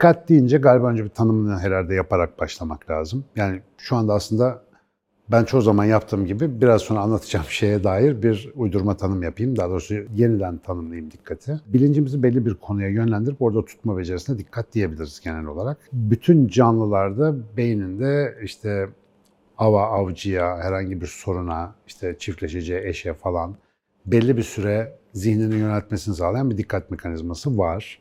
dikkat deyince galiba önce bir tanımını herhalde yaparak başlamak lazım. Yani şu anda aslında ben çoğu zaman yaptığım gibi biraz sonra anlatacağım şeye dair bir uydurma tanım yapayım. Daha doğrusu yeniden tanımlayayım dikkati. Bilincimizi belli bir konuya yönlendirip orada tutma becerisine dikkat diyebiliriz genel olarak. Bütün canlılarda beyninde işte ava avcıya, herhangi bir soruna, işte çiftleşeceği eşe falan belli bir süre zihnini yöneltmesini sağlayan bir dikkat mekanizması var.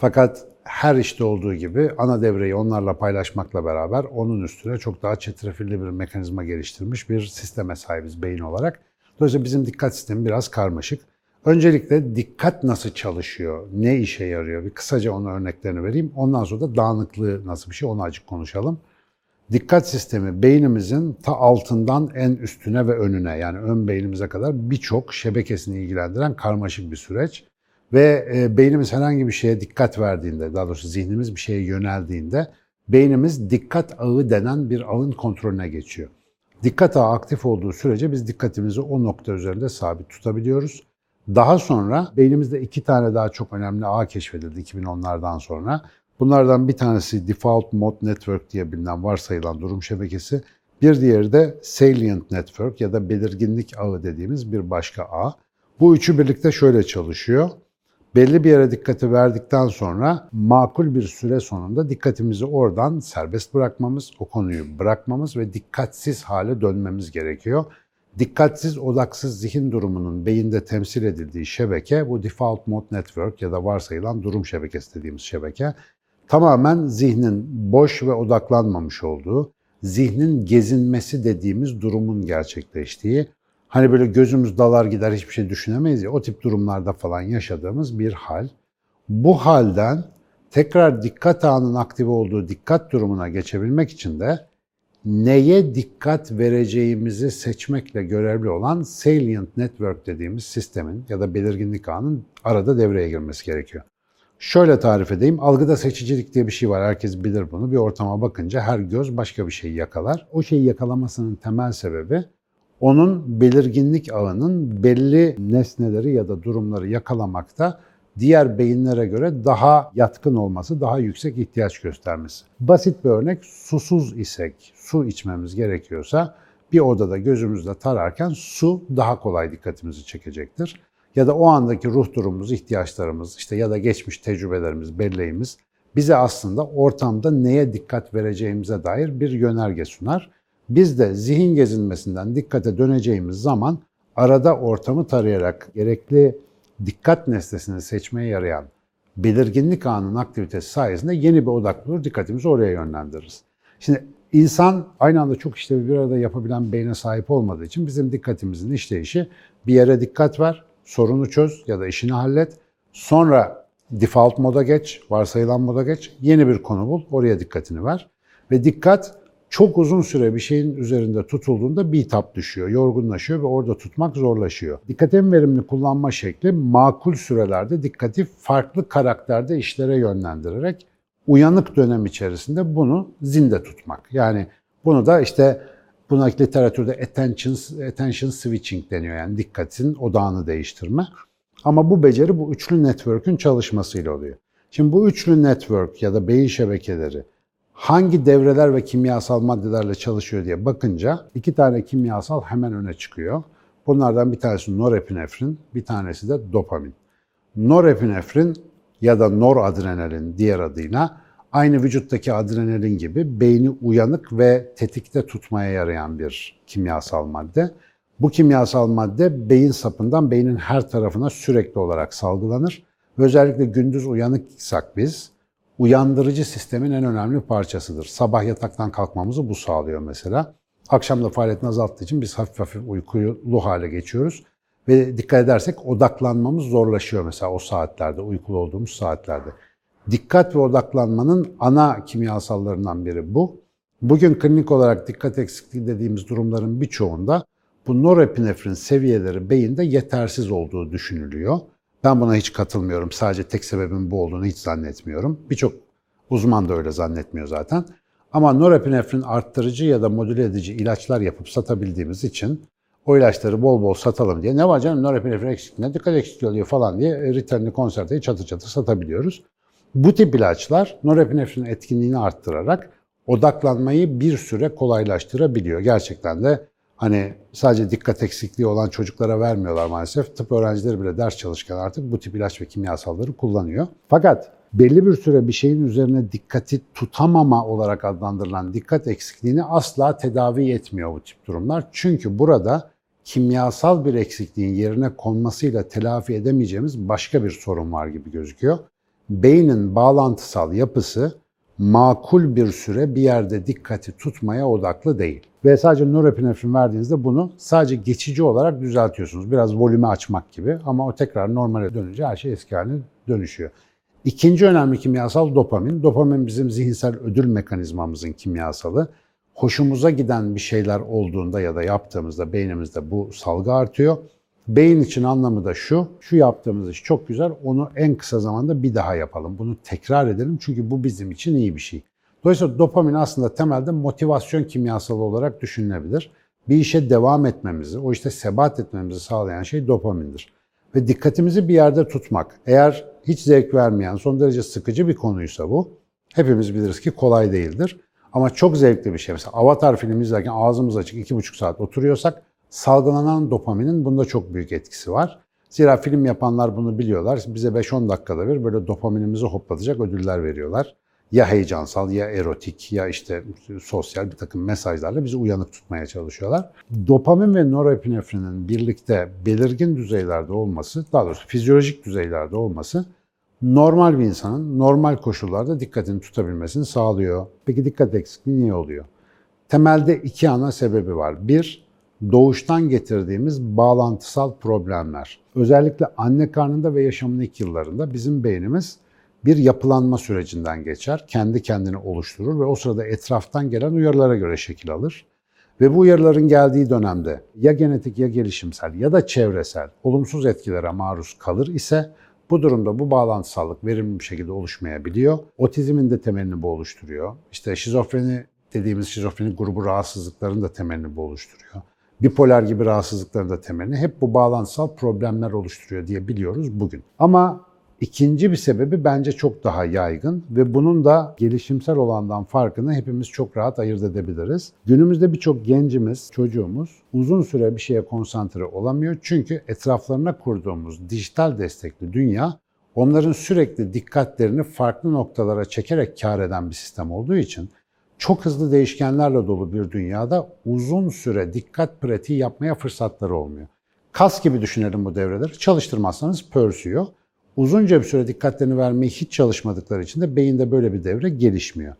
Fakat her işte olduğu gibi ana devreyi onlarla paylaşmakla beraber onun üstüne çok daha çetrefilli bir mekanizma geliştirmiş bir sisteme sahibiz beyin olarak. Dolayısıyla bizim dikkat sistemi biraz karmaşık. Öncelikle dikkat nasıl çalışıyor, ne işe yarıyor bir kısaca onun örneklerini vereyim. Ondan sonra da dağınıklığı nasıl bir şey onu açık konuşalım. Dikkat sistemi beynimizin ta altından en üstüne ve önüne yani ön beynimize kadar birçok şebekesini ilgilendiren karmaşık bir süreç. Ve e, beynimiz herhangi bir şeye dikkat verdiğinde, daha doğrusu zihnimiz bir şeye yöneldiğinde beynimiz dikkat ağı denen bir ağın kontrolüne geçiyor. Dikkat ağı aktif olduğu sürece biz dikkatimizi o nokta üzerinde sabit tutabiliyoruz. Daha sonra beynimizde iki tane daha çok önemli ağ keşfedildi 2010'lardan sonra. Bunlardan bir tanesi Default Mode Network diye bilinen varsayılan durum şebekesi. Bir diğeri de Salient Network ya da belirginlik ağı dediğimiz bir başka ağ. Bu üçü birlikte şöyle çalışıyor belli bir yere dikkati verdikten sonra makul bir süre sonunda dikkatimizi oradan serbest bırakmamız, o konuyu bırakmamız ve dikkatsiz hale dönmemiz gerekiyor. Dikkatsiz, odaksız zihin durumunun beyinde temsil edildiği şebeke bu default mode network ya da varsayılan durum şebekesi dediğimiz şebeke tamamen zihnin boş ve odaklanmamış olduğu, zihnin gezinmesi dediğimiz durumun gerçekleştiği, Hani böyle gözümüz dalar gider hiçbir şey düşünemeyiz ya o tip durumlarda falan yaşadığımız bir hal. Bu halden tekrar dikkat anının aktif olduğu dikkat durumuna geçebilmek için de neye dikkat vereceğimizi seçmekle görevli olan Salient Network dediğimiz sistemin ya da belirginlik ağının arada devreye girmesi gerekiyor. Şöyle tarif edeyim. Algıda seçicilik diye bir şey var. Herkes bilir bunu. Bir ortama bakınca her göz başka bir şeyi yakalar. O şeyi yakalamasının temel sebebi onun belirginlik ağının belli nesneleri ya da durumları yakalamakta diğer beyinlere göre daha yatkın olması, daha yüksek ihtiyaç göstermesi. Basit bir örnek, susuz isek, su içmemiz gerekiyorsa bir odada gözümüzle tararken su daha kolay dikkatimizi çekecektir. Ya da o andaki ruh durumumuz, ihtiyaçlarımız, işte ya da geçmiş tecrübelerimiz, belleğimiz bize aslında ortamda neye dikkat vereceğimize dair bir yönerge sunar. Biz de zihin gezinmesinden dikkate döneceğimiz zaman arada ortamı tarayarak gerekli dikkat nesnesini seçmeye yarayan belirginlik anının aktivitesi sayesinde yeni bir odak bulur, dikkatimizi oraya yönlendiririz. Şimdi insan aynı anda çok işlevi bir arada yapabilen beyne sahip olmadığı için bizim dikkatimizin işleyişi bir yere dikkat ver, sorunu çöz ya da işini hallet. Sonra default moda geç, varsayılan moda geç, yeni bir konu bul, oraya dikkatini ver. Ve dikkat çok uzun süre bir şeyin üzerinde tutulduğunda bir tap düşüyor, yorgunlaşıyor ve orada tutmak zorlaşıyor. Dikkatin verimli kullanma şekli makul sürelerde dikkati farklı karakterde işlere yönlendirerek uyanık dönem içerisinde bunu zinde tutmak. Yani bunu da işte buna literatürde attention, attention switching deniyor yani dikkatin odağını değiştirme. Ama bu beceri bu üçlü network'ün çalışmasıyla oluyor. Şimdi bu üçlü network ya da beyin şebekeleri hangi devreler ve kimyasal maddelerle çalışıyor diye bakınca iki tane kimyasal hemen öne çıkıyor. Bunlardan bir tanesi norepinefrin, bir tanesi de dopamin. Norepinefrin ya da noradrenalin diğer adıyla aynı vücuttaki adrenalin gibi beyni uyanık ve tetikte tutmaya yarayan bir kimyasal madde. Bu kimyasal madde beyin sapından beynin her tarafına sürekli olarak salgılanır. Özellikle gündüz uyanıksak biz uyandırıcı sistemin en önemli parçasıdır. Sabah yataktan kalkmamızı bu sağlıyor mesela. Akşam da faaliyetini azalttığı için biz hafif hafif uykulu hale geçiyoruz. Ve dikkat edersek odaklanmamız zorlaşıyor mesela o saatlerde, uykulu olduğumuz saatlerde. Dikkat ve odaklanmanın ana kimyasallarından biri bu. Bugün klinik olarak dikkat eksikliği dediğimiz durumların birçoğunda bu norepinefrin seviyeleri beyinde yetersiz olduğu düşünülüyor. Ben buna hiç katılmıyorum. Sadece tek sebebin bu olduğunu hiç zannetmiyorum. Birçok uzman da öyle zannetmiyor zaten. Ama norepinefrin arttırıcı ya da modüle edici ilaçlar yapıp satabildiğimiz için o ilaçları bol bol satalım diye ne var canım norepinefrin eksikliğine dikkat eksikliği oluyor falan diye Rittalini konserteyi çatır çatır satabiliyoruz. Bu tip ilaçlar norepinefrinin etkinliğini arttırarak odaklanmayı bir süre kolaylaştırabiliyor. Gerçekten de hani sadece dikkat eksikliği olan çocuklara vermiyorlar maalesef. Tıp öğrencileri bile ders çalışırken artık bu tip ilaç ve kimyasalları kullanıyor. Fakat belli bir süre bir şeyin üzerine dikkati tutamama olarak adlandırılan dikkat eksikliğini asla tedavi etmiyor bu tip durumlar. Çünkü burada kimyasal bir eksikliğin yerine konmasıyla telafi edemeyeceğimiz başka bir sorun var gibi gözüküyor. Beynin bağlantısal yapısı makul bir süre bir yerde dikkati tutmaya odaklı değil. Ve sadece norepinefrin verdiğinizde bunu sadece geçici olarak düzeltiyorsunuz. Biraz volümü açmak gibi ama o tekrar normale dönünce her şey eski haline dönüşüyor. İkinci önemli kimyasal dopamin. Dopamin bizim zihinsel ödül mekanizmamızın kimyasalı. Hoşumuza giden bir şeyler olduğunda ya da yaptığımızda beynimizde bu salgı artıyor. Beyin için anlamı da şu, şu yaptığımız iş çok güzel, onu en kısa zamanda bir daha yapalım. Bunu tekrar edelim çünkü bu bizim için iyi bir şey. Dolayısıyla dopamin aslında temelde motivasyon kimyasalı olarak düşünülebilir. Bir işe devam etmemizi, o işte sebat etmemizi sağlayan şey dopamindir. Ve dikkatimizi bir yerde tutmak, eğer hiç zevk vermeyen, son derece sıkıcı bir konuysa bu, hepimiz biliriz ki kolay değildir. Ama çok zevkli bir şey. Mesela Avatar filmi izlerken ağzımız açık iki buçuk saat oturuyorsak salgılanan dopaminin bunda çok büyük etkisi var. Zira film yapanlar bunu biliyorlar. Bize 5-10 dakikada bir böyle dopaminimizi hoplatacak ödüller veriyorlar. Ya heyecansal ya erotik ya işte sosyal bir takım mesajlarla bizi uyanık tutmaya çalışıyorlar. Dopamin ve norepinefrinin birlikte belirgin düzeylerde olması, daha doğrusu fizyolojik düzeylerde olması normal bir insanın normal koşullarda dikkatini tutabilmesini sağlıyor. Peki dikkat eksikliği niye oluyor? Temelde iki ana sebebi var. Bir, doğuştan getirdiğimiz bağlantısal problemler. Özellikle anne karnında ve yaşamın ilk yıllarında bizim beynimiz bir yapılanma sürecinden geçer. Kendi kendini oluşturur ve o sırada etraftan gelen uyarılara göre şekil alır. Ve bu uyarıların geldiği dönemde ya genetik ya gelişimsel ya da çevresel olumsuz etkilere maruz kalır ise bu durumda bu bağlantısallık verimli bir şekilde oluşmayabiliyor. Otizmin de temelini bu oluşturuyor. İşte şizofreni dediğimiz şizofreni grubu rahatsızlıkların da temelini bu oluşturuyor bipolar gibi rahatsızlıkların da temelini hep bu bağlantısal problemler oluşturuyor diye biliyoruz bugün. Ama ikinci bir sebebi bence çok daha yaygın ve bunun da gelişimsel olandan farkını hepimiz çok rahat ayırt edebiliriz. Günümüzde birçok gencimiz, çocuğumuz uzun süre bir şeye konsantre olamıyor. Çünkü etraflarına kurduğumuz dijital destekli dünya onların sürekli dikkatlerini farklı noktalara çekerek kar eden bir sistem olduğu için çok hızlı değişkenlerle dolu bir dünyada uzun süre dikkat pratiği yapmaya fırsatları olmuyor. Kas gibi düşünelim bu devreleri. Çalıştırmazsanız pörsüyor. Uzunca bir süre dikkatlerini vermeyi hiç çalışmadıkları için de beyinde böyle bir devre gelişmiyor.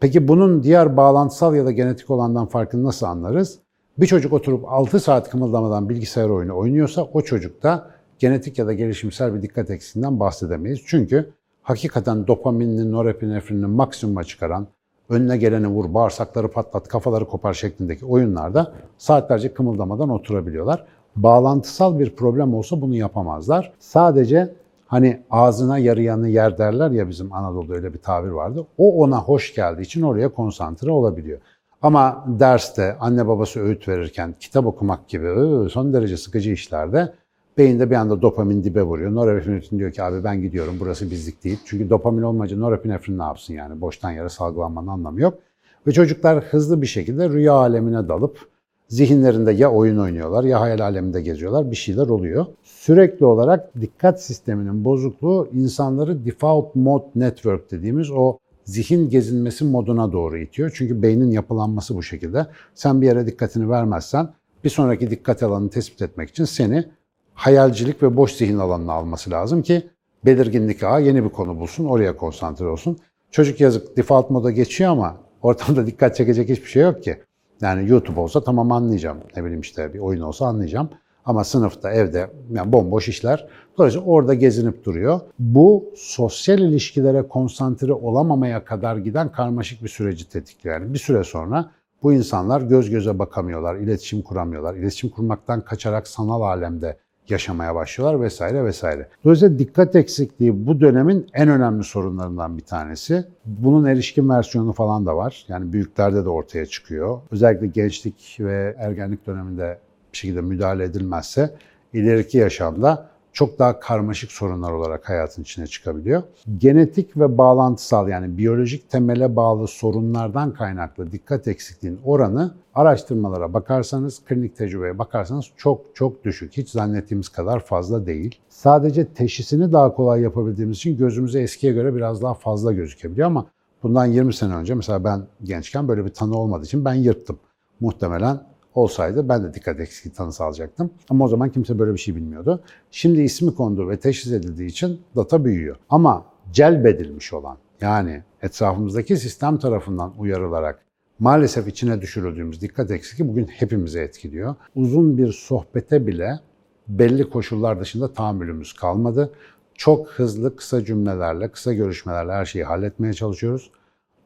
Peki bunun diğer bağlantısal ya da genetik olandan farkını nasıl anlarız? Bir çocuk oturup 6 saat kımıldamadan bilgisayar oyunu oynuyorsa o çocukta genetik ya da gelişimsel bir dikkat eksiğinden bahsedemeyiz. Çünkü hakikaten dopaminini, norepinefrinini maksimuma çıkaran, önüne geleni vur, bağırsakları patlat, kafaları kopar şeklindeki oyunlarda saatlerce kımıldamadan oturabiliyorlar. Bağlantısal bir problem olsa bunu yapamazlar. Sadece hani ağzına yarayanı yer derler ya bizim Anadolu'da öyle bir tabir vardı. O ona hoş geldiği için oraya konsantre olabiliyor. Ama derste anne babası öğüt verirken kitap okumak gibi son derece sıkıcı işlerde Beyinde bir anda dopamin dibe vuruyor. Norepinefrin diyor ki abi ben gidiyorum burası bizlik değil. Çünkü dopamin olmayınca norepinefrin ne yapsın yani? Boştan yere salgılanmanın anlamı yok. Ve çocuklar hızlı bir şekilde rüya alemine dalıp zihinlerinde ya oyun oynuyorlar ya hayal aleminde geziyorlar bir şeyler oluyor. Sürekli olarak dikkat sisteminin bozukluğu insanları default mode network dediğimiz o zihin gezinmesi moduna doğru itiyor. Çünkü beynin yapılanması bu şekilde. Sen bir yere dikkatini vermezsen bir sonraki dikkat alanını tespit etmek için seni hayalcilik ve boş zihin alanına alması lazım ki belirginlik ağı yeni bir konu bulsun, oraya konsantre olsun. Çocuk yazık default moda geçiyor ama ortamda dikkat çekecek hiçbir şey yok ki. Yani YouTube olsa tamam anlayacağım. Ne bileyim işte bir oyun olsa anlayacağım. Ama sınıfta, evde yani bomboş işler. Dolayısıyla orada gezinip duruyor. Bu sosyal ilişkilere konsantre olamamaya kadar giden karmaşık bir süreci tetikliyor. Yani bir süre sonra bu insanlar göz göze bakamıyorlar, iletişim kuramıyorlar. İletişim kurmaktan kaçarak sanal alemde yaşamaya başlıyorlar vesaire vesaire. Dolayısıyla dikkat eksikliği bu dönemin en önemli sorunlarından bir tanesi. Bunun erişkin versiyonu falan da var. Yani büyüklerde de ortaya çıkıyor. Özellikle gençlik ve ergenlik döneminde bir şekilde müdahale edilmezse ileriki yaşamda çok daha karmaşık sorunlar olarak hayatın içine çıkabiliyor. Genetik ve bağlantısal yani biyolojik temele bağlı sorunlardan kaynaklı dikkat eksikliğinin oranı araştırmalara bakarsanız, klinik tecrübeye bakarsanız çok çok düşük. Hiç zannettiğimiz kadar fazla değil. Sadece teşhisini daha kolay yapabildiğimiz için gözümüze eskiye göre biraz daha fazla gözükebiliyor ama bundan 20 sene önce mesela ben gençken böyle bir tanı olmadığı için ben yırttım. Muhtemelen olsaydı ben de dikkat eksikliği tanısı alacaktım. Ama o zaman kimse böyle bir şey bilmiyordu. Şimdi ismi kondu ve teşhis edildiği için data büyüyor. Ama celbedilmiş olan yani etrafımızdaki sistem tarafından uyarılarak maalesef içine düşürüldüğümüz dikkat eksikliği bugün hepimizi etkiliyor. Uzun bir sohbete bile belli koşullar dışında tahammülümüz kalmadı. Çok hızlı kısa cümlelerle, kısa görüşmelerle her şeyi halletmeye çalışıyoruz.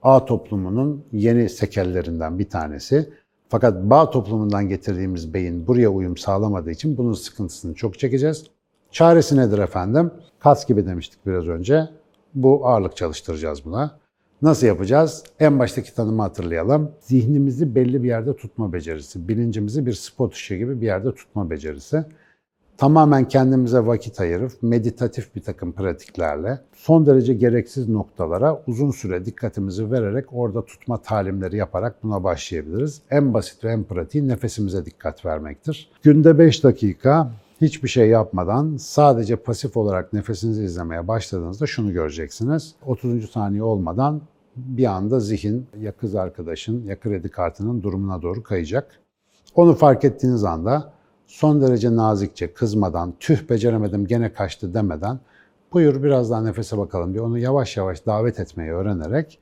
A toplumunun yeni sekellerinden bir tanesi. Fakat bağ toplumundan getirdiğimiz beyin buraya uyum sağlamadığı için bunun sıkıntısını çok çekeceğiz. Çaresi nedir efendim? Kas gibi demiştik biraz önce. Bu ağırlık çalıştıracağız buna. Nasıl yapacağız? En baştaki tanımı hatırlayalım. Zihnimizi belli bir yerde tutma becerisi, bilincimizi bir spot ışığı gibi bir yerde tutma becerisi tamamen kendimize vakit ayırıp meditatif bir takım pratiklerle son derece gereksiz noktalara uzun süre dikkatimizi vererek orada tutma talimleri yaparak buna başlayabiliriz. En basit ve en pratiği nefesimize dikkat vermektir. Günde 5 dakika hiçbir şey yapmadan sadece pasif olarak nefesinizi izlemeye başladığınızda şunu göreceksiniz. 30. saniye olmadan bir anda zihin ya kız arkadaşın ya kredi kartının durumuna doğru kayacak. Onu fark ettiğiniz anda son derece nazikçe, kızmadan, tüh beceremedim gene kaçtı demeden buyur biraz daha nefese bakalım diye onu yavaş yavaş davet etmeyi öğrenerek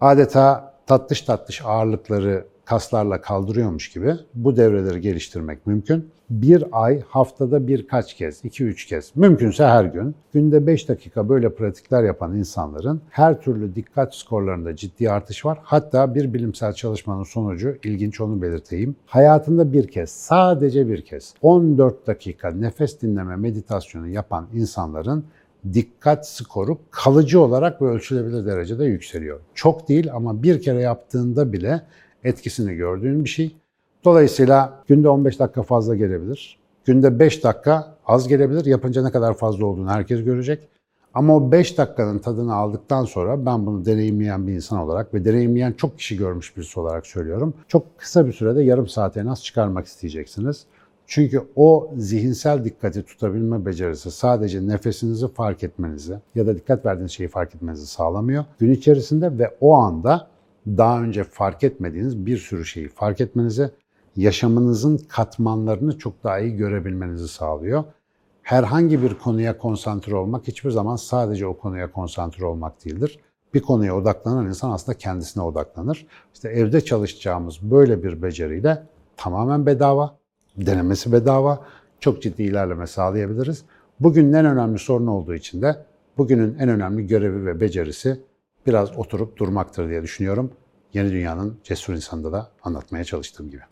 adeta tatlış tatlış ağırlıkları kaslarla kaldırıyormuş gibi bu devreleri geliştirmek mümkün. Bir ay haftada birkaç kez, 2-3 kez, mümkünse her gün, günde 5 dakika böyle pratikler yapan insanların her türlü dikkat skorlarında ciddi artış var. Hatta bir bilimsel çalışmanın sonucu, ilginç onu belirteyim. Hayatında bir kez, sadece bir kez 14 dakika nefes dinleme meditasyonu yapan insanların dikkat skoru kalıcı olarak ve ölçülebilir derecede yükseliyor. Çok değil ama bir kere yaptığında bile etkisini gördüğün bir şey. Dolayısıyla günde 15 dakika fazla gelebilir. Günde 5 dakika az gelebilir. Yapınca ne kadar fazla olduğunu herkes görecek. Ama o 5 dakikanın tadını aldıktan sonra ben bunu deneyimleyen bir insan olarak ve deneyimleyen çok kişi görmüş birisi olarak söylüyorum. Çok kısa bir sürede yarım saate en az çıkarmak isteyeceksiniz. Çünkü o zihinsel dikkati tutabilme becerisi sadece nefesinizi fark etmenizi ya da dikkat verdiğiniz şeyi fark etmenizi sağlamıyor. Gün içerisinde ve o anda daha önce fark etmediğiniz bir sürü şeyi fark etmenizi, yaşamınızın katmanlarını çok daha iyi görebilmenizi sağlıyor. Herhangi bir konuya konsantre olmak hiçbir zaman sadece o konuya konsantre olmak değildir. Bir konuya odaklanan insan aslında kendisine odaklanır. İşte evde çalışacağımız böyle bir beceriyle tamamen bedava, denemesi bedava, çok ciddi ilerleme sağlayabiliriz. Bugünün en önemli sorunu olduğu için de bugünün en önemli görevi ve becerisi biraz oturup durmaktır diye düşünüyorum. Yeni Dünya'nın cesur insanında da anlatmaya çalıştığım gibi.